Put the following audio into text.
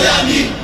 olha a mim!